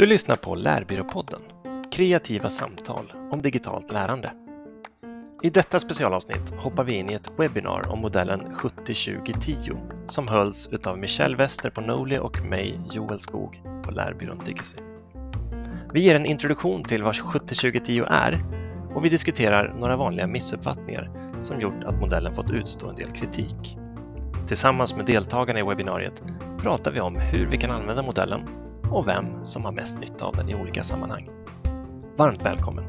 Du lyssnar på Lärbyråpodden, kreativa samtal om digitalt lärande. I detta specialavsnitt hoppar vi in i ett webbinar om modellen 70-20-10 som hölls av Michelle Wester på Noli och mig, Joel Skog, på Lärbyrån Digicy. Vi ger en introduktion till vad 70-20-10 är och vi diskuterar några vanliga missuppfattningar som gjort att modellen fått utstå en del kritik. Tillsammans med deltagarna i webbinariet pratar vi om hur vi kan använda modellen och vem som har mest nytta av den i olika sammanhang. Varmt välkommen!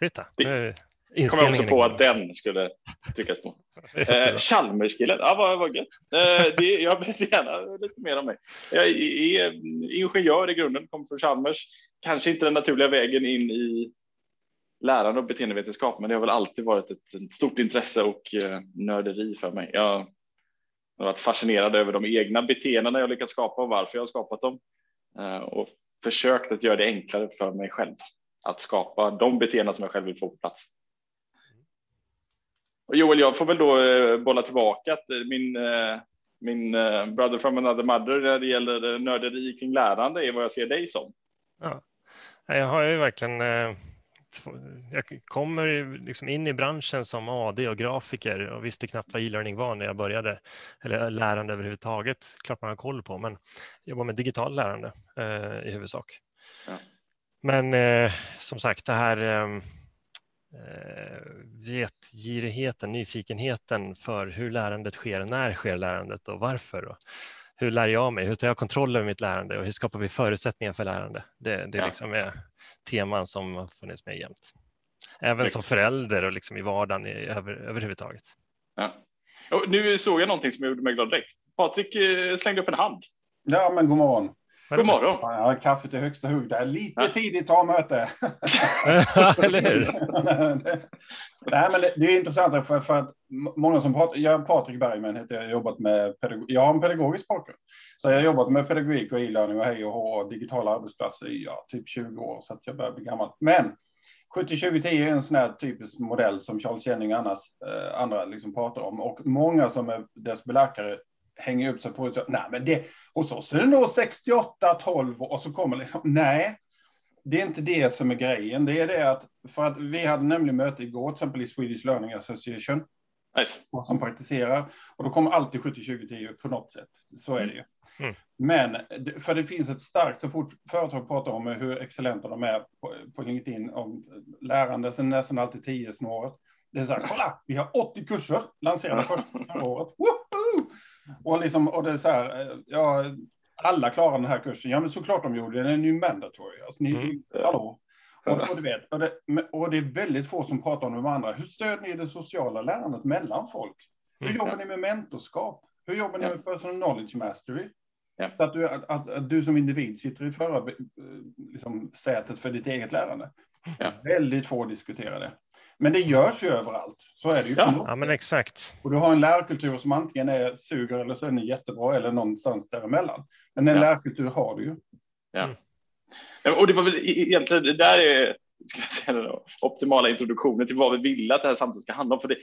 Titta, nu kom jag också på att den skulle tryckas på. Eh, Chalmerskillen, ja vad, vad gött. Eh, det, jag berättar gärna lite mer om mig. Jag är ingenjör i grunden, kommer från Chalmers. Kanske inte den naturliga vägen in i lärande och beteendevetenskap, men det har väl alltid varit ett, stort intresse och eh, nörderi för mig. Jag har varit fascinerad över de egna beteendena jag lyckats skapa och varför jag har skapat dem eh, och försökt att göra det enklare för mig själv att skapa de beteenden som jag själv vill få på plats. Och Joel, jag får väl då eh, bolla tillbaka att min, min brother from another mother när det gäller nörderi kring lärande är vad jag ser dig som. Ja, jag har ju verkligen jag kommer liksom in i branschen som AD och grafiker och visste knappt vad e-learning var när jag började, eller lärande överhuvudtaget, klart man har koll på, men jag jobbar med digitalt lärande eh, i huvudsak. Ja. Men eh, som sagt, det här ehm, eh, vetgirigheten, nyfikenheten för hur lärandet sker, när sker lärandet och varför. Och hur lär jag mig? Hur tar jag kontroll över mitt lärande och hur skapar vi förutsättningar för lärande? Det, det ja. liksom är teman som har funnits med jämt. Även som förälder och liksom i vardagen i, över, överhuvudtaget. Ja. Och nu såg jag någonting som gjorde mig glad direkt. Patrik eh, slängde upp en hand. Ja, men god morgon. God morgon. Ja, kaffet i högsta hugg. Det är lite ja. tidigt att ta möte. Eller hur? Nej, men det, det, är intressant för, för att många som pratar, jag Patrik Bergman heter jag, jobbat med pedagog, jag har en pedagogisk bakgrund. Så jag har jobbat med pedagogik och e-learning och hej och hå och digitala arbetsplatser i ja, typ 20 år så att jag börjar bli gammal. Men 70-20-10 är en sån här typisk modell som Charles Jennings annars, eh, andra liksom pratar om och många som är dess belackare hänger upp sig på att nej, men det hos oss är det nog 68, 12 och så kommer liksom nej. Det är inte det som är grejen. Det är det att för att vi hade nämligen möte igår, till exempel i Swedish Learning Association. Nice. Som praktiserar och då kommer alltid 70 20 10 på något sätt. Så är det ju. Mm. Men för det finns ett starkt, så fort företag pratar om hur excellenta de är på, på LinkedIn om lärande, så nästan alltid 10 snåret. Det är så här, kolla, vi har 80 kurser lanserade förra året. Woho! Och, liksom, och det är så här, eh, ja, alla klarar den här kursen. Ja, men såklart de gjorde det. Den är ju mandatory. Alltså, ni, mm. hallå. Och, och, du vet, och, det, och det är väldigt få som pratar om de andra. Hur stöder ni det sociala lärandet mellan folk? Hur mm. jobbar ni med mentorskap? Hur jobbar ni med personal knowledge mastery? Ja. Så att du, att, att, att, du som individ sitter i förra liksom, sätet för ditt eget lärande. Ja. Väldigt få diskuterar det. Men det görs ju överallt. Så är det ju. Ja, ja men exakt. Och du har en lärkultur som antingen är suger eller så är den jättebra eller någonstans däremellan. Men en ja. lärkultur har du ju. Ja. Mm. Och det var väl egentligen det där är ska jag säga, den optimala introduktionen till vad vi vill att det här samtalet ska handla om. För det,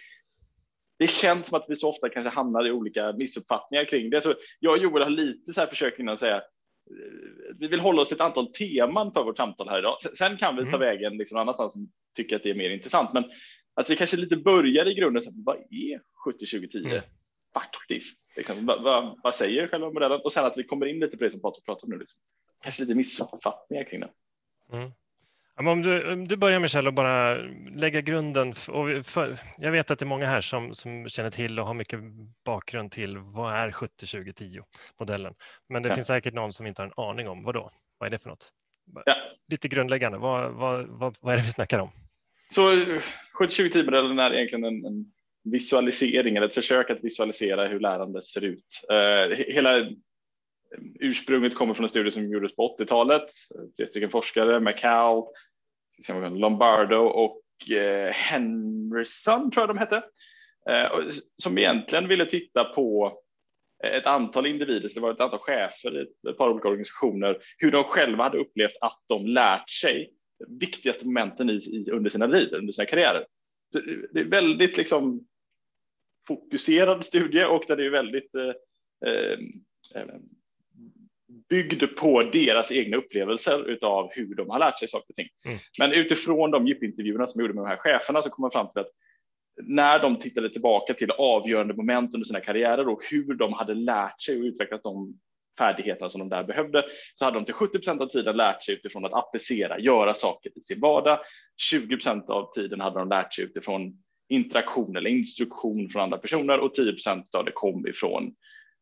det känns som att vi så ofta kanske hamnar i olika missuppfattningar kring det. Så jag och Joel har lite så här försökt innan säga eh, vi vill hålla oss till ett antal teman för vårt samtal här idag. Sen kan vi ta mm. vägen liksom annanstans som tycker att det är mer intressant. Men att vi kanske lite börjar i grunden. Så vad är 70-20-10 mm. faktiskt? Liksom, vad, vad, vad, säger själva modellen? Och sen att vi kommer in lite på det som Patrik pratar om nu. Liksom. Kanske lite missuppfattningar kring det. Mm. Om du, om du börjar Michelle och bara lägga grunden. Och för, jag vet att det är många här som, som känner till och har mycket bakgrund till vad är 70-20-10 modellen. Men det ja. finns säkert någon som inte har en aning om vad då? Vad är det för något? Ja. Lite grundläggande. Vad, vad, vad, vad är det vi snackar om? Så 70-20-10 modellen är egentligen en, en, visualisering eller ett försök att visualisera hur lärandet ser ut. Eh, hela ursprunget kommer från en studie som gjordes på 80-talet. Tre stycken forskare, Macau, Lombardo och eh, Henryson tror jag de hette, eh, som egentligen ville titta på ett antal individer, så det var ett antal chefer i ett par olika organisationer, hur de själva hade upplevt att de lärt sig viktigaste momenten i, i, under sina liv, under sina karriärer. Så det är väldigt liksom fokuserad studie och där det är väldigt eh, eh, byggd på deras egna upplevelser av hur de har lärt sig saker och ting. Mm. Men utifrån de djupintervjuerna som gjorde med de här cheferna så kom man fram till att när de tittade tillbaka till avgörande moment under sina karriärer och hur de hade lärt sig och utvecklat de färdigheterna som de där behövde så hade de till 70 av tiden lärt sig utifrån att applicera, göra saker i sin vardag. 20 av tiden hade de lärt sig utifrån interaktion eller instruktion från andra personer och 10 av det kom ifrån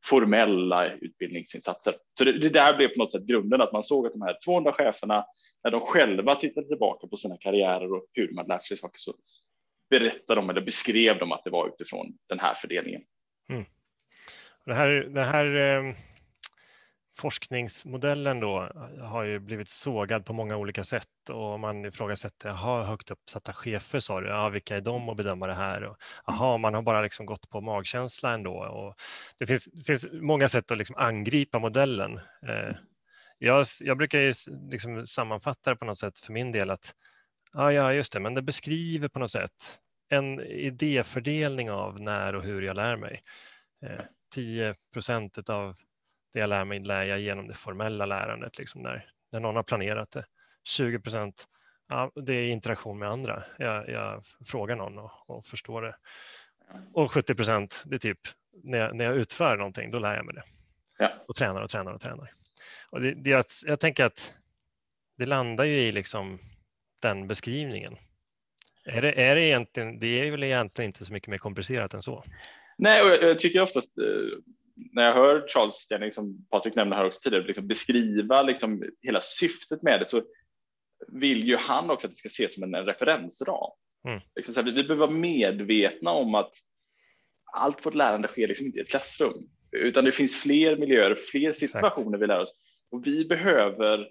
formella utbildningsinsatser. Så det, det, där blev på något sätt grunden, att man såg att de här 200 cheferna, när de själva tittade tillbaka på sina karriärer och hur de hade lärt sig saker, så berättade de eller beskrev de att det var utifrån den här fördelningen. Mm. Det här, det här eh, forskningsmodellen då har ju blivit sågad på många olika sätt och man ifrågasätter, jaha, högt uppsatta chefer sa du, ja, vilka är de att bedöma det här? Och, jaha, man har bara liksom gått på magkänsla ändå. Och det, finns, det finns många sätt att liksom angripa modellen. Eh, jag, jag brukar ju liksom sammanfatta det på något sätt för min del att ja, ja, just det, men det beskriver på något sätt en idéfördelning av när och hur jag lär mig. 10 eh, procent av det jag lär mig lär jag genom det formella lärandet, liksom när, när någon har planerat det. 20 procent, ja, det är interaktion med andra. Jag, jag frågar någon och, och, förstår det. Och 70 procent, det är typ när jag, när jag utför någonting, då lär jag mig det. Ja. Och tränar och tränar och tränar. Och det, det, jag, jag tänker att det landar ju i liksom den beskrivningen. Är det, är det, egentligen, det är väl egentligen inte så mycket mer komplicerat än så? Nej, och jag, jag tycker oftast eh, när jag hör Charles Stenning, som Patrik nämnde här också tidigare, liksom beskriva liksom hela syftet med det så vill ju han också att det ska ses som en, en referensram. Mm. Liksom här, vi, vi behöver vara medvetna om att allt vårt lärande sker liksom inte i ett klassrum, utan det finns fler miljöer, fler situationer Exakt. vi lär oss och vi behöver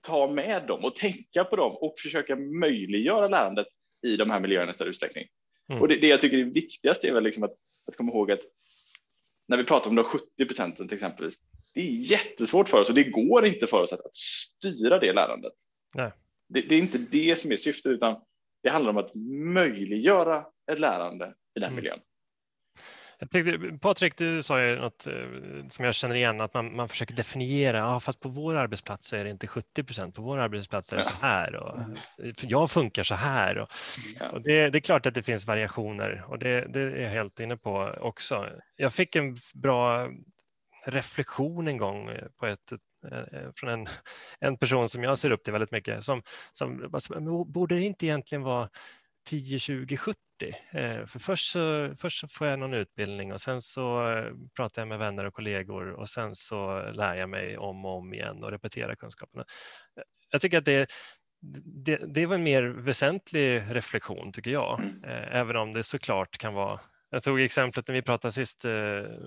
ta med dem och tänka på dem och försöka möjliggöra lärandet i de här miljöerna i större utsträckning. Mm. Och det, det, jag tycker är viktigast är väl liksom att, att komma ihåg att när vi pratar om de 70 procenten till exempel, det är jättesvårt för oss och det går inte för oss att, att styra det lärandet. Det, det, är inte det som är syftet, utan det handlar om att möjliggöra ett lärande i den mm. miljön. Jag tänkte, Patrik, du sa ju något eh, som jag känner igen, att man, man försöker definiera, ja, fast på vår arbetsplats så är det inte 70 procent, på vår arbetsplats är det så här och jag funkar så här. Och, och det, det, är klart att det finns variationer och det, det är jag helt inne på också. Jag fick en bra reflektion en gång på ett, eh, från en, en person som jag ser upp till väldigt mycket, som, som borde det inte egentligen vara 10, 20, 70? Eh, för först så, först så får jag någon utbildning och sen så eh, pratar jag med vänner och kollegor och sen så lär jag mig om och om igen och repeterar kunskaperna. Eh, jag tycker att det, det, det var en mer väsentlig reflektion tycker jag, mm. även om det såklart kan vara jag tog exemplet när vi pratade sist,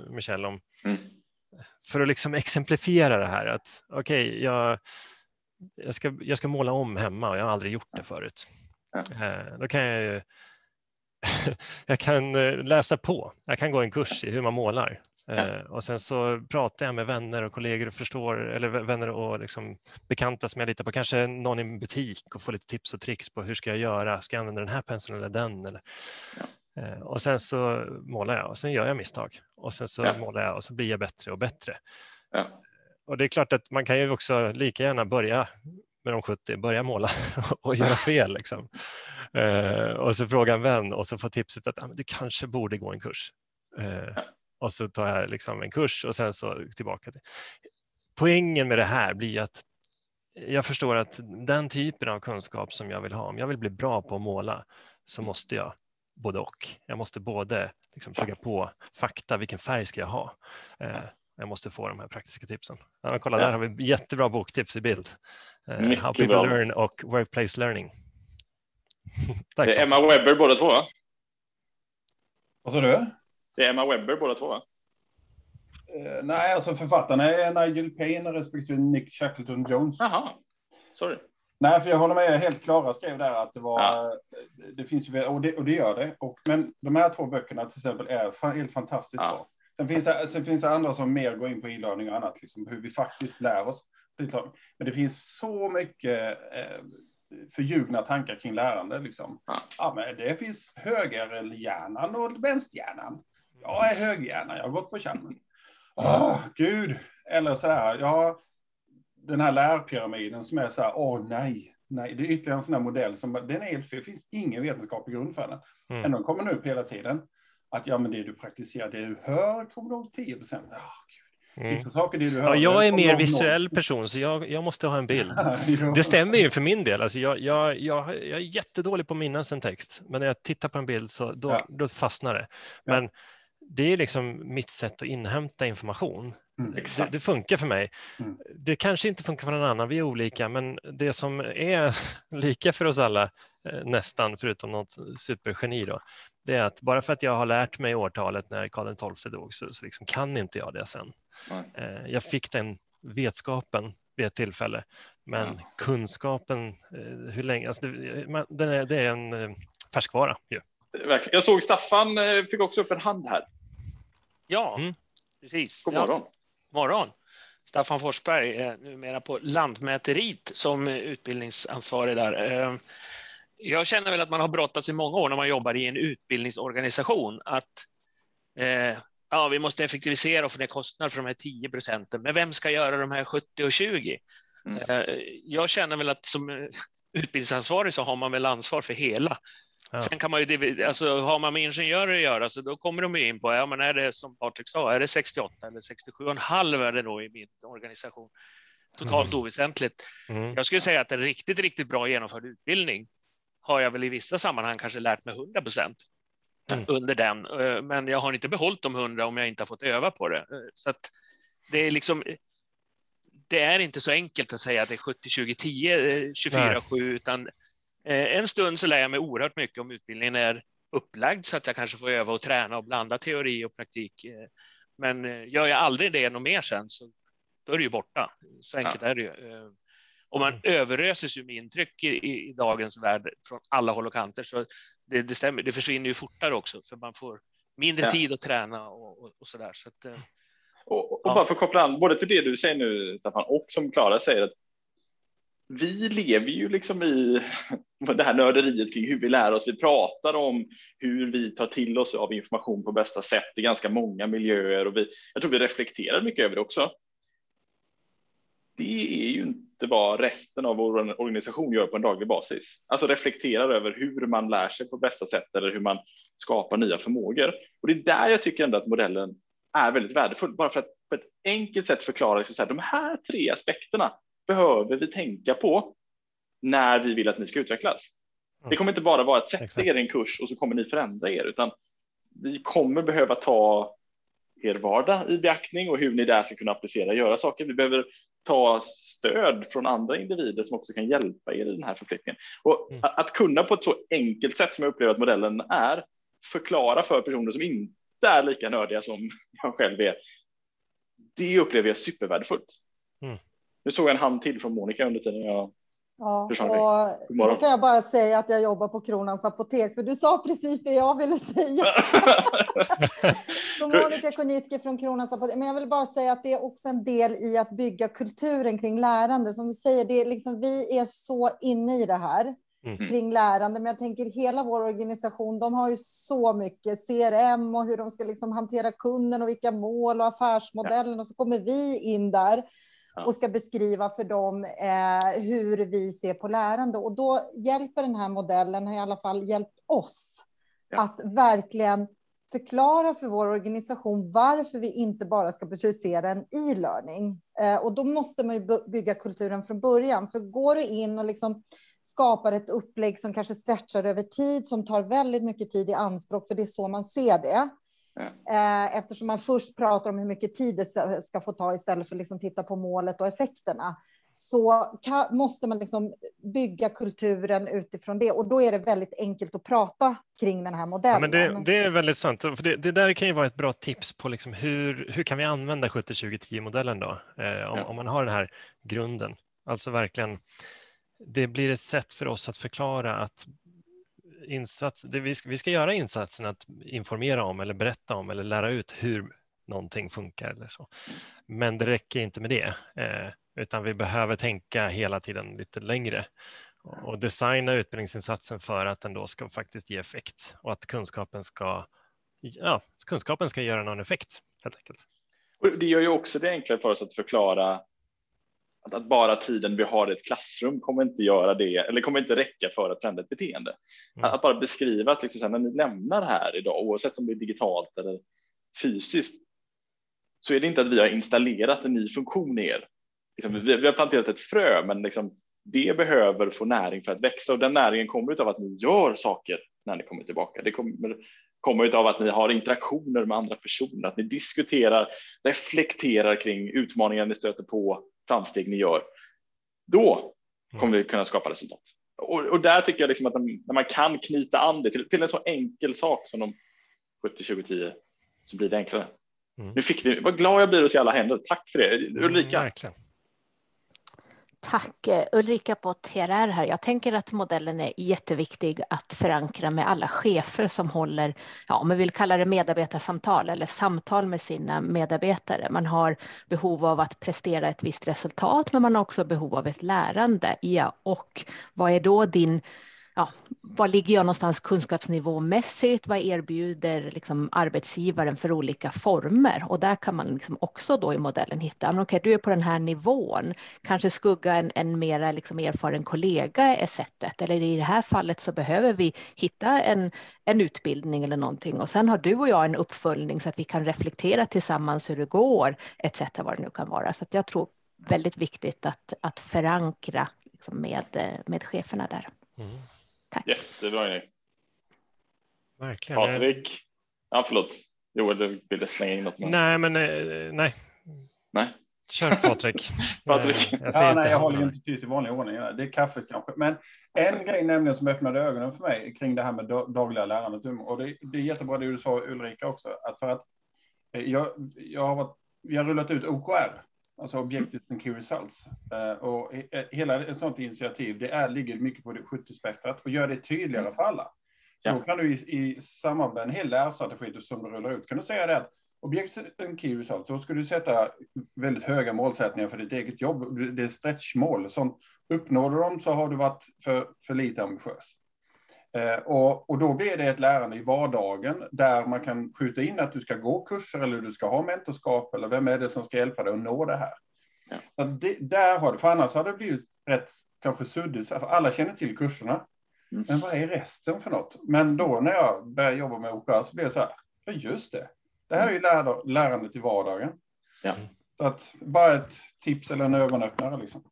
Michel, om mm. för att liksom exemplifiera det här att okej, okay, jag, jag, ska, jag ska måla om hemma och jag har aldrig gjort det förut. Ja. Då kan jag ju jag kan eh, läsa på. Jag kan gå en kurs i hur man målar. Ja. Eh, och sen så pratar jag med vänner och kollegor och förstår, eller vänner och liksom bekanta som jag litar på, kanske någon i en butik och får lite tips och tricks på hur ska jag göra? Ska jag använda den här penseln eller den? Eller, ja. Eh, och sen så målar jag och sen gör jag misstag och sen så ja. målar jag och så blir jag bättre och bättre. Och det är klart att man kan ju också lika gärna börja med de 70, börja måla och göra fel. Liksom. Eh, och så fråga en vän och så få tipset att ah, du kanske borde gå en kurs. Eh, och så tar jag liksom en kurs och sen så tillbaka. Till. Poängen med det här blir att jag förstår att den typen av kunskap som jag vill ha, om jag vill bli bra på att måla så måste jag både och. Jag måste både liksom plugga på fakta, vilken färg ska jag ha? Eh, jag måste få de här praktiska tipsen. Ja, kolla, ja. där har vi jättebra boktips i bild. Uh, how people bra. learn och workplace learning. Tack. Det är Emma Webber båda två. Va? Vad sa du? Det är Emma Webber båda två. Va? Uh, nej, alltså författarna är Nigel Payne respektive Nick Shackleton Jones. Jaha, sorry. Nej, för jag håller med. Helt klara skrev där att det var. Ja. Det finns ju och det, och det gör det. Och men de här två böckerna till exempel är helt fantastiskt ja. bra. Sen finns, det, sen finns det andra som mer går in på inlärning och annat, liksom hur vi faktiskt lär oss. Men det finns så mycket eh, förljugna tankar kring lärande. Liksom. Ja. ja. men det finns högerhjärnan och vänsterhjärnan. Jag är högerhjärna, jag har gått på Chalmers. Åh, oh, gud. Eller så här, ja, den här lärpyramiden som är så här, åh oh, nej, nej, det är ytterligare en sån här modell som, den är helt fel, det finns ingen vetenskaplig grund för den. Mm. Ändå kommer den upp hela tiden. Att ja, men det du praktiserar, det du hör kommer nog 10 procent. Oh, Mm. Saker, det du hör, ja, jag är mer visuell person, så jag, jag måste ha en bild. Det stämmer ju för min del. Alltså jag, jag, jag, jag är jättedålig på att minnas en text, men när jag tittar på en bild så då, ja. då fastnar det. Men ja. det är liksom mitt sätt att inhämta information. Mm, det, det, funkar för mig. Mm. Det kanske inte funkar för någon annan, vi är olika, men det som är lika för oss alla, eh, nästan, förutom något supergeni, då, det är att bara för att jag har lärt mig årtalet när Karl XII dog så, så liksom kan inte jag det sen. Mm. Jag fick den vetskapen vid ett tillfälle, men mm. kunskapen, eh, hur länge, alltså det, det, är, det är en färskvara. Ju. Jag såg Staffan fick också upp en hand här. Ja, mm. precis. God morgon. Ja morgon. Staffan Forsberg, är numera på Lantmäteriet som utbildningsansvarig där. Eh, jag känner väl att man har brottats i många år när man jobbar i en utbildningsorganisation att eh, ja, vi måste effektivisera och få ner kostnader för de här 10 procenten. Men vem ska göra de här 70 och 20? Mm. Eh, jag känner väl att som utbildningsansvarig så har man väl ansvar för hela. Ja. Sen kan man ju, alltså har man med ingenjörer att göra så då kommer de in på, ja men är det som Patrik sa, är det 68 eller 67,5 är det då i min organisation. Totalt mm. oväsentligt. Mm. Jag skulle säga att en riktigt, riktigt bra genomförd utbildning har jag väl i vissa sammanhang kanske lärt mig 100 procent mm. under den, eh, men jag har inte behållit de 100 om jag inte har fått öva på det. Eh, så att det är liksom, det är inte så enkelt att säga att det är 70, 20, 10, 24, 7, utan Eh, en stund så lär jag mig oerhört mycket om utbildningen är upplagd så att jag kanske får öva och träna och blanda teori och praktik. Men gör jag aldrig det något mer sen så då är det ju borta. Så enkelt ja. är det ju. Och man mm. överöses ju med intryck i, i, dagens värld från alla håll och kanter. Så det, det, stämmer, det försvinner ju fortare också för man får mindre ja. tid att träna och, och, och så där. Så att, och, och ja. bara för att koppla an både till det du säger nu Staffan och som Klara säger att vi lever ju liksom i det här nörderiet kring hur vi lär oss. Vi pratar om hur vi tar till oss av information på bästa sätt i ganska många miljöer och vi, jag tror vi reflekterar mycket över det också. Det är ju inte vad resten av vår organisation gör på en daglig basis. Alltså reflekterar över hur man lär sig på bästa sätt eller hur man skapar nya förmågor. Och det är där jag tycker ändå att modellen är väldigt värdefull, bara för att på ett enkelt sätt förklara liksom så här, de här tre aspekterna behöver vi tänka på när vi vill att ni ska utvecklas. Det kommer inte bara vara att sätta er i en kurs och så kommer ni förändra er, utan vi kommer behöva ta er vardag i beaktning och hur ni där ska kunna applicera och göra saker. Vi behöver ta stöd från andra individer som också kan hjälpa er i den här förflyttningen. Och mm. att kunna på ett så enkelt sätt som jag upplever att modellen är förklara för personer som inte är lika nördiga som jag själv är. Det upplever jag supervärdefullt. Mm. Nu såg jag en hand till från Monica under tiden jag Ja, och då kan jag bara säga att jag jobbar på Kronans apotek, för du sa precis det jag ville säga. så Monica Konitski från Kronans apotek. Men jag vill bara säga att det är också en del i att bygga kulturen kring lärande. Som du säger, det är liksom, vi är så inne i det här mm. kring lärande, men jag tänker hela vår organisation, de har ju så mycket CRM och hur de ska liksom hantera kunden och vilka mål och affärsmodellen, ja. och så kommer vi in där och ska beskriva för dem eh, hur vi ser på lärande. Och då hjälper den här modellen, har i alla fall hjälpt oss, ja. att verkligen förklara för vår organisation varför vi inte bara ska producera en e-learning. Eh, och då måste man ju bygga kulturen från början, för går du in och liksom skapar ett upplägg som kanske stretchar över tid, som tar väldigt mycket tid i anspråk, för det är så man ser det, Eh, eftersom man först pratar om hur mycket tid det ska få ta istället för att liksom titta på målet och effekterna så kan, måste man liksom bygga kulturen utifrån det. Och då är det väldigt enkelt att prata kring den här modellen. Ja, men det, det är väldigt sant. För det, det, där kan ju vara ett bra tips på liksom hur, hur kan vi använda 70-20-10-modellen då? Eh, om, ja. om man har den här grunden. Alltså verkligen, det blir ett sätt för oss att förklara att insats, det vi, ska, vi ska göra insatsen att informera om eller berätta om eller lära ut hur någonting funkar eller så. Men det räcker inte med det, eh, utan vi behöver tänka hela tiden lite längre. och designa utbildningsinsatsen för att den då ska faktiskt ge effekt och att kunskapen ska, ja, kunskapen ska göra någon effekt helt enkelt. Och det gör ju också det enklare för oss att förklara att, att, bara tiden vi har i ett klassrum kommer inte göra det eller kommer inte räcka för att förändra ett beteende. Mm. Att, att, bara beskriva att liksom så här, när ni lämnar här idag, oavsett om det är digitalt eller fysiskt, så är det inte att vi har installerat en ny funktion i er. Liksom, vi, vi, har planterat ett frö, men liksom, det behöver få näring för att växa och den näringen kommer av att ni gör saker när ni kommer tillbaka. Det kommer kommer av att ni har interaktioner med andra personer, att ni diskuterar, reflekterar kring utmaningar ni stöter på, framsteg ni gör. Då kommer vi kunna skapa resultat. Och, och där tycker jag liksom att när man kan knyta an det till, till en så enkel sak som de 70-20-10 så blir det enklare. Mm. Nu fick vi, vad glad jag blir att se alla händer. Tack för det. Ulrika. Mm, Tack eh, Ulrika på TRR här. Jag tänker att modellen är jätteviktig att förankra med alla chefer som håller, ja, om vi vill kalla det medarbetarsamtal eller samtal med sina medarbetare. Man har behov av att prestera ett visst resultat, men man har också behov av ett lärande. Ja, och vad är då din ja, var ligger jag någonstans kunskapsnivåmässigt? Vad erbjuder liksom arbetsgivaren för olika former? Och där kan man liksom också då i modellen hitta, ah, okej, okay, du är på den här nivån, kanske skugga en, en mera liksom erfaren kollega är sättet, eller i det här fallet så behöver vi hitta en, en utbildning eller någonting och sen har du och jag en uppföljning så att vi kan reflektera tillsammans hur det går, etc. vad det nu kan vara. Så jag tror väldigt viktigt att, att förankra liksom med, eh, med cheferna där. Mm. Tack. Jättebra idé. Verkligen. Patrik? Ja, förlåt. Joel, du ville slänga in något? Nej, men eh, nej. Nej. Kör Patrik. Patrik. Eh, jag, ja, nej, jag håller inte tyst i vanlig ordning. Det är kaffet kanske. Men en grej nämligen som öppnade ögonen för mig kring det här med dagliga lärandet. Och det, det är jättebra det du sa Ulrika också. Att för att eh, jag, jag har varit, vi har rullat ut OKR alltså Objectives and Key Results. Och hela ett sådant initiativ, det är, ligger mycket på det 70-spektrat och gör det tydligare mm. för alla. Ja. Då kan du i, i samband med en hel lärstrategi som du rullar ut, kan du säga det att Objectives and Key Results, då ska du sätta väldigt höga målsättningar för ditt eget jobb. Det är stretchmål. Som uppnår du dem så har du varit för, för lite ambitiös. Eh, och, och, då blir det ett lärande i vardagen där man kan skjuta in att du ska gå kurser eller du ska ha mentorskap eller vem är det som ska hjälpa dig att nå det här. Ja. Det, där har det, för annars har det blivit rätt kanske suddigt, för alla känner till kurserna. Mm. Men vad är resten för något? Men då när jag började jobba med OKR så blev det så här, ja just det, det här är ju lär, lärandet i vardagen. Ja. Så att bara ett tips eller en ögonöppnare liksom.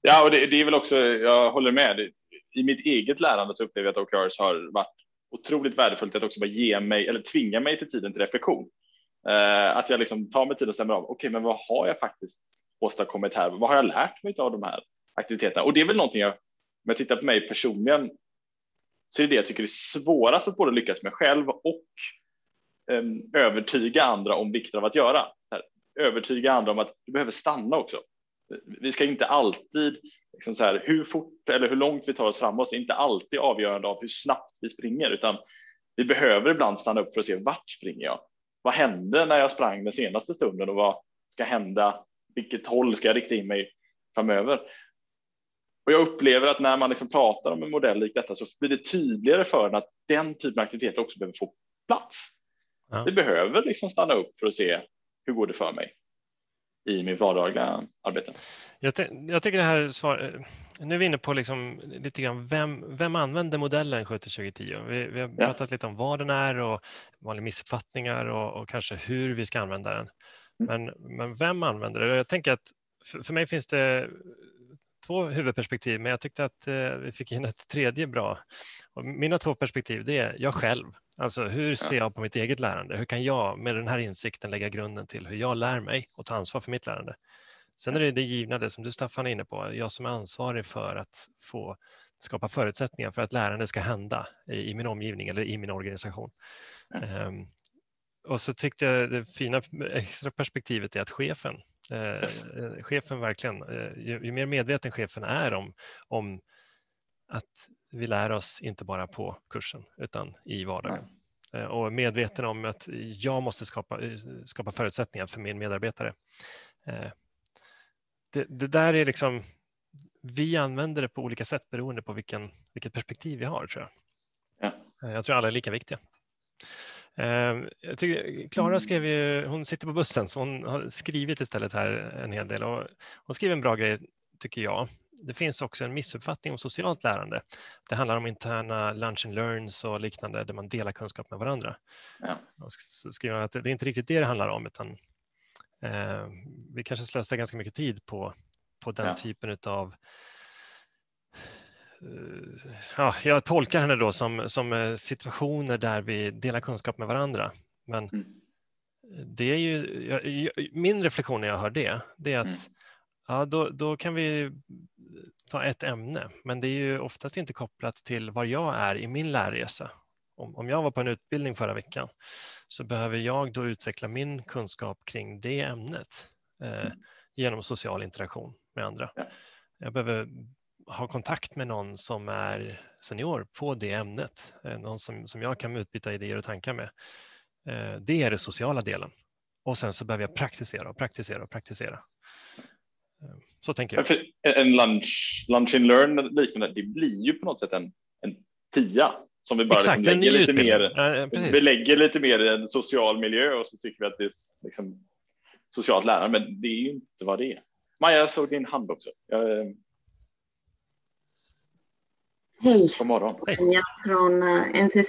Ja, och det, det är väl också, jag håller med i mitt eget lärande så upplever jag att OKRs har varit otroligt värdefullt att också bara ge mig eller tvinga mig till tiden till reflektion. Eh, att jag liksom tar mig tid och stämmer av. Okej, okay, men vad har jag faktiskt åstadkommit här? Vad har jag lärt mig av de här aktiviteterna? Och det är väl någonting jag, om jag tittar på mig personligen, så är det det jag tycker är svårast att både lyckas med själv och eh, övertyga andra om vikten av att göra. Övertyga andra om att du behöver stanna också. Vi ska inte alltid liksom så här, hur fort eller hur långt vi tar oss framåt är inte alltid avgörande av hur snabbt vi springer, utan vi behöver ibland stanna upp för att se vart springer jag? Vad hände när jag sprang den senaste stunden och vad ska hända? Vilket håll ska jag rikta in mig framöver? Och jag upplever att när man liksom pratar om en modell lik detta så blir det tydligare för en att den typen av aktivitet också behöver få plats. Ja. Vi behöver liksom stanna upp för att se hur går det för mig? I mitt vardagliga arbete. Jag, jag tycker det här svar, nu är vi inne på liksom lite grann vem, vem använder modellen 70-2010? Vi, vi har ja. pratat lite om vad den är och vanliga missuppfattningar och, och kanske hur vi ska använda den. Mm. Men, men vem använder det? Jag tänker att för, för mig finns det två huvudperspektiv, men jag tyckte att eh, vi fick in ett tredje bra. Och mina två perspektiv det är jag själv. Alltså hur ser jag på mitt eget lärande? Hur kan jag med den här insikten lägga grunden till hur jag lär mig och ta ansvar för mitt lärande? Sen är det det givna, det som du Staffan är inne på, jag som är ansvarig för att få skapa förutsättningar för att lärande ska hända i, i min omgivning eller i min organisation. Mm. Um, och så tyckte jag det fina extra perspektivet är att chefen, eh, yes. Eh, chefen verkligen, eh, ju, ju, mer medveten chefen är om, om att vi lär oss inte bara på kursen utan i vardagen. Mm. Och medveten om att jag måste skapa, skapa förutsättningar för min medarbetare. Det, det där är liksom vi använder det på olika sätt beroende på vilken, vilket perspektiv vi har, tror jag. Ja. Jag tror alla är lika viktiga. Ehm, jag tycker, Klara skrev ju, hon sitter på bussen så hon har skrivit istället här en hel del och hon skriver en bra grej tycker jag. Det finns också en missuppfattning om socialt lärande. Det handlar om interna lunch and learns och liknande där man delar kunskap med varandra. Ja. Så skriver att det är inte riktigt det det handlar om utan eh, vi kanske slösar ganska mycket tid på, på den ja. typen av ja, jag tolkar henne då som, som eh, situationer där vi delar kunskap med varandra. Men mm. det är ju, jag, min reflektion när jag hör det, det är att mm. ja, då, då kan vi ta ett ämne, men det är ju oftast inte kopplat till var jag är i min lärresa. Om, om jag var på en utbildning förra veckan så behöver jag då utveckla min kunskap kring det ämnet eh, mm. genom social interaktion med andra. Ja. Jag behöver ha kontakt med någon som är senior på det ämnet, eh, någon som, som jag kan utbyta idéer och tankar med. Eh, det är den sociala delen. Och sen så behöver jag praktisera och praktisera och praktisera. Eh, så tänker jag. En lunch, lunch and learn liknande, det blir ju på något sätt en, en tia som vi bara Exakt, liksom lägger lite mer. Ja, vi lägger lite mer i en social miljö och så tycker vi att det är liksom socialt lärande, men det är ju inte vad det är. Maja, jag såg din hand också. Jag, Hej, God morgon. Hej. från eh, NCC.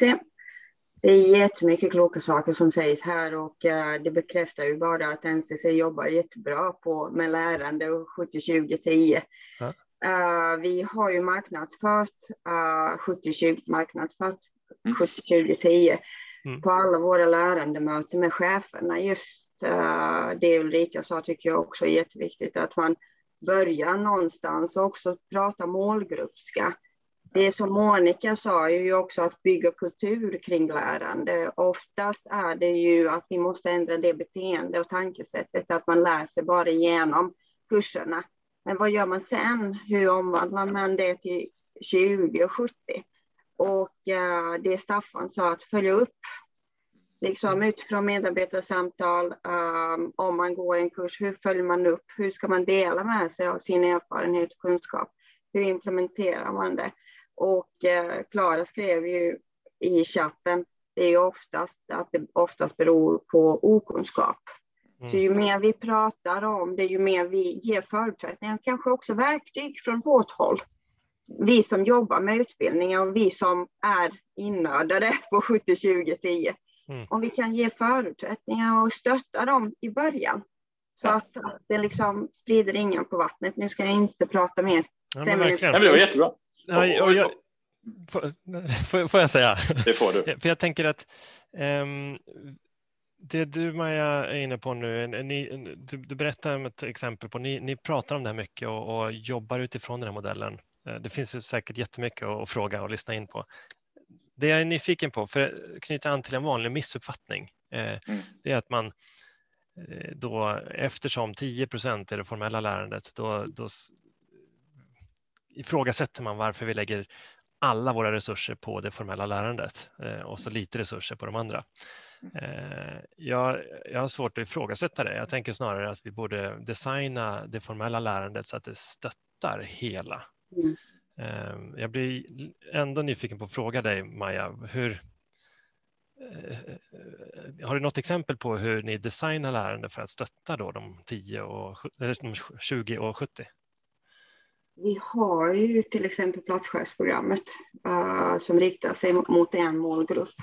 Det är jättemycket kloka saker som sägs här och eh, det bekräftar ju bara att NCC jobbar jättebra på, med lärande och 70-20-10. Ja. Uh, vi har ju marknadsfört uh, 70-20 marknadsfört mm. 70-20-10 mm. på alla våra lärandemöten med cheferna. Just uh, det Ulrika sa tycker jag också är jätteviktigt att man börjar någonstans och också prata målgruppska det som Monica sa är ju också att bygga kultur kring lärande. Oftast är det ju att vi måste ändra det beteende och tankesättet att man läser bara genom kurserna. Men vad gör man sen? Hur omvandlar man det till 20 och 70? Och eh, det Staffan sa, att följa upp liksom utifrån medarbetarsamtal, um, om man går en kurs, hur följer man upp? Hur ska man dela med sig av sin erfarenhet och kunskap? Hur implementerar man det? Och eh, Klara skrev ju i chatten, det är ju oftast att det oftast beror på okunskap. Mm. Så ju mer vi pratar om det, ju mer vi ger förutsättningar, kanske också verktyg från vårt håll. Vi som jobbar med utbildning och vi som är innördade på 70, 20, 10. Mm. Om vi kan ge förutsättningar och stötta dem i början. Så att, att det liksom sprider ringen på vattnet. Nu ska jag inte prata mer. Ja, men, ja, men det var jättebra. Ja, och jag, får, får, jag säga? Det får du. För jag tänker att um, det du Maja är inne på nu, ni, du, du berättar om ett exempel på, ni, ni pratar om det här mycket och, och jobbar utifrån den här modellen. Eh, det finns ju säkert jättemycket att fråga och lyssna in på. Det jag är nyfiken på, för att knyta an till en vanlig missuppfattning, eh, mm. det är att man eh, då eftersom 10 procent är det formella lärandet, då, då ifrågasätter man varför vi lägger alla våra resurser på det formella lärandet eh, och så lite resurser på de andra. Eh, jag, jag har svårt att ifrågasätta det. Jag tänker snarare att vi borde designa det formella lärandet så att det stöttar hela. Mm. Eh, jag blir ändå nyfiken på att fråga dig, Maja, hur, har du något exempel på hur ni designar lärande för att stötta då de, 10 och, eller de 20 och 70? Vi har ju till exempel platschefsprogrammet uh, som riktar sig mot en målgrupp.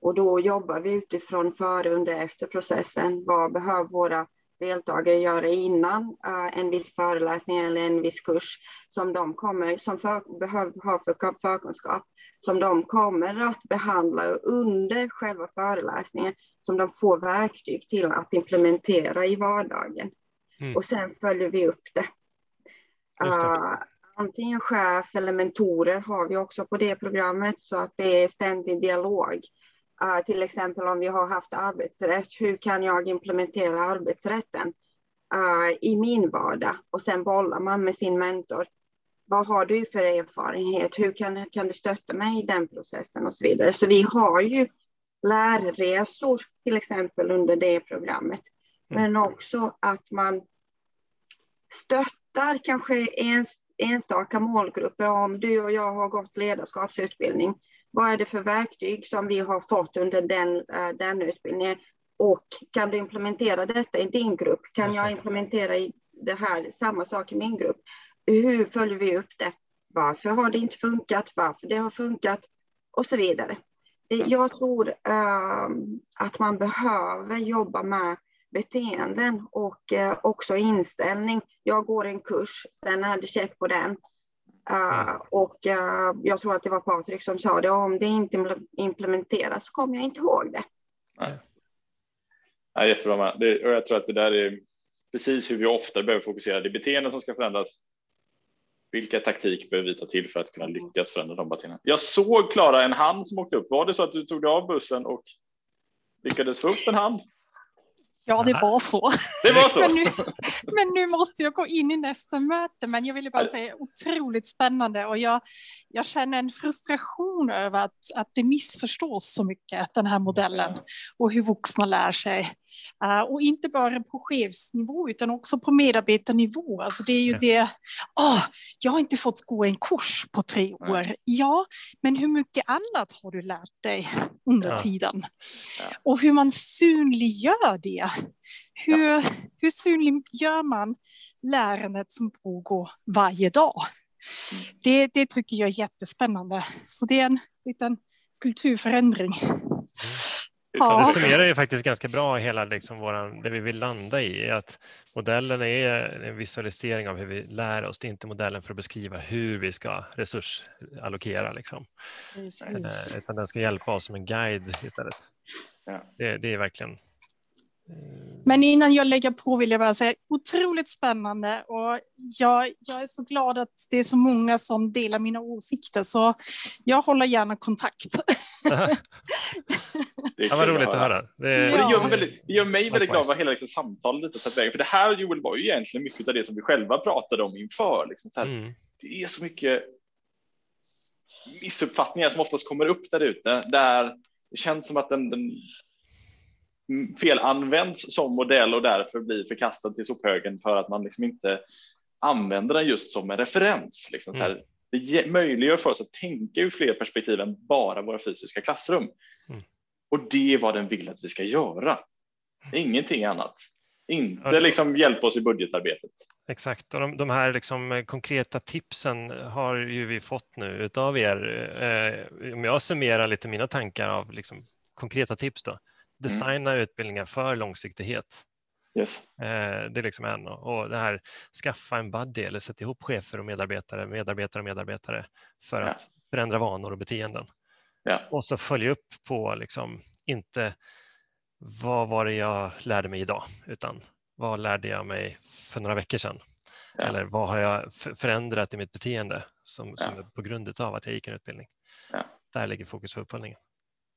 Och då jobbar vi utifrån före, under, efter processen. Vad behöver våra deltagare göra innan uh, en viss föreläsning eller en viss kurs som de kommer, som för, behöver ha för förkunskap, som de kommer att behandla under själva föreläsningen, som de får verktyg till att implementera i vardagen. Mm. Och sen följer vi upp det. Uh, antingen chef eller mentorer har vi också på det programmet så att det är ständig dialog. Uh, till exempel om vi har haft arbetsrätt, hur kan jag implementera arbetsrätten uh, i min vardag? Och sen bollar man med sin mentor. Vad har du för erfarenhet? Hur kan, kan du stötta mig i den processen och så vidare. Så vi har ju lärresor till exempel under det programmet. Mm. Men också att man stöttar kanske en, enstaka målgrupper. Om du och jag har gått ledarskapsutbildning, vad är det för verktyg som vi har fått under den, uh, den utbildningen? Och kan du implementera detta i din grupp? Kan jag implementera i det här, samma sak i min grupp? Hur följer vi upp det? Varför har det inte funkat? Varför det har funkat? Och så vidare. Jag tror uh, att man behöver jobba med beteenden och uh, också inställning. Jag går en kurs, sen är det check på den. Uh, och jag tror att det var Patrik som sa det, om det inte implementeras så kommer jag inte ihåg det. Nej. Ja, jättebra. Det, och jag tror att det där är precis hur vi ofta behöver fokusera. Det beteenden som ska förändras. Vilka taktik behöver vi ta till för att kunna lyckas förändra de beteendena? Jag såg Klara en hand som åkte upp. Var det så att du tog dig av bussen och lyckades få upp en hand? Ja, det var så. Det var så. men, nu, men nu måste jag gå in i nästa möte. Men jag ville bara säga otroligt spännande och jag, jag känner en frustration över att, att det missförstås så mycket, den här modellen och hur vuxna lär sig. Uh, och inte bara på chefsnivå utan också på medarbetarnivå. Alltså det är ju ja. det, oh, jag har inte fått gå en kurs på tre år. Ja, ja men hur mycket annat har du lärt dig under ja. tiden? Och hur man synliggör det hur, ja. hur synliggör man lärandet som pågår varje dag? Det, det tycker jag är jättespännande. Så det är en liten kulturförändring. Mm. Ja. Det summerar ju faktiskt ganska bra hela liksom våran, det vi vill landa i. Att modellen är en visualisering av hur vi lär oss. Det är inte modellen för att beskriva hur vi ska resursallokera. Liksom. Eh, utan den ska hjälpa oss som en guide istället. Ja. Det, det är verkligen men innan jag lägger på vill jag bara säga otroligt spännande och jag, jag är så glad att det är så många som delar mina åsikter så jag håller gärna kontakt. det var roligt att höra. Det, ja. det, gör, väldigt, det gör mig väldigt glad vad hela liksom, samtalet lite tagit vägen. För det här Joel var ju egentligen mycket av det som vi själva pratade om inför. Liksom, så här, mm. Det är så mycket missuppfattningar som oftast kommer upp där ute där det känns som att den, den felanvänds som modell och därför blir förkastad till sophögen för att man liksom inte använder den just som en referens. Liksom mm. det möjliggör för oss att tänka ur fler perspektiv än bara våra fysiska klassrum. Mm. Och det är vad den vill att vi ska göra. Ingenting annat. Inte liksom hjälpa oss i budgetarbetet. Exakt, och de, de här liksom eh, konkreta tipsen har ju vi fått nu utav er. Eh, om jag summerar lite mina tankar av liksom konkreta tips då. Mm. designa mm. utbildningar för långsiktighet. Yes. Eh, det är liksom en. Och det här skaffa en buddy eller sätta ihop chefer och medarbetare, medarbetare och medarbetare för ja. att förändra vanor och beteenden. Ja. Och så följa upp på liksom inte vad var det jag lärde mig idag, utan vad lärde jag mig för några veckor sedan? Ja. Eller vad har jag förändrat i mitt beteende som, som på grund av att jag gick en utbildning? Där ligger fokus för uppföljningen.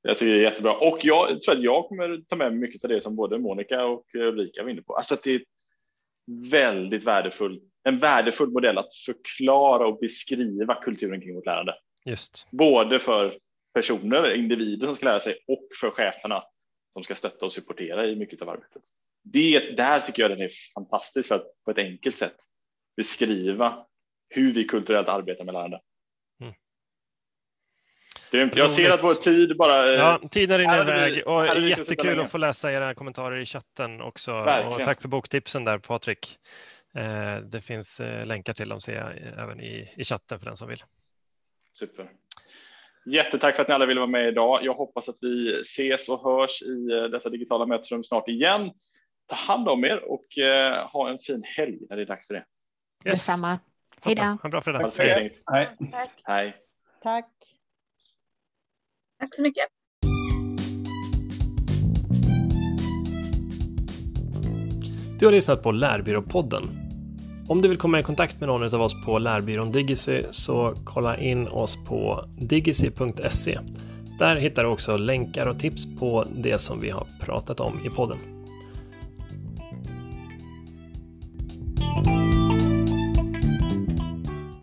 Jag tycker det är jättebra och jag tror att jag kommer ta med mycket av det som både Monica och Ulrika var inne på. Alltså att det är väldigt värdefull, en värdefull modell att förklara och beskriva kulturen kring vårt lärande. Just. Både för personer, individer som ska lära sig och för cheferna som ska stötta och supportera i mycket av arbetet. Det, där tycker jag den är fantastisk för att på ett enkelt sätt beskriva hur vi kulturellt arbetar med lärande. Jag ser att vår tid bara... Eh, ja, tiden rinner iväg och jättekul att få läsa era kommentarer i chatten också. Och tack för boktipsen där Patrik. Eh, det finns eh, länkar till dem ser jag även i, i chatten för den som vill. Super. Jättetack för att ni alla ville vara med idag. Jag hoppas att vi ses och hörs i dessa digitala mötesrum snart igen. Ta hand om er och ha en fin helg när det är dags för det. Yes. Detsamma. Hej då. Ha en bra fredag. Hej. Tack. Hej. Tack. Tack så mycket. Du har lyssnat på Lärbyråpodden. Om du vill komma i kontakt med någon av oss på Lärbyrån Digicy så kolla in oss på digicy.se. Där hittar du också länkar och tips på det som vi har pratat om i podden.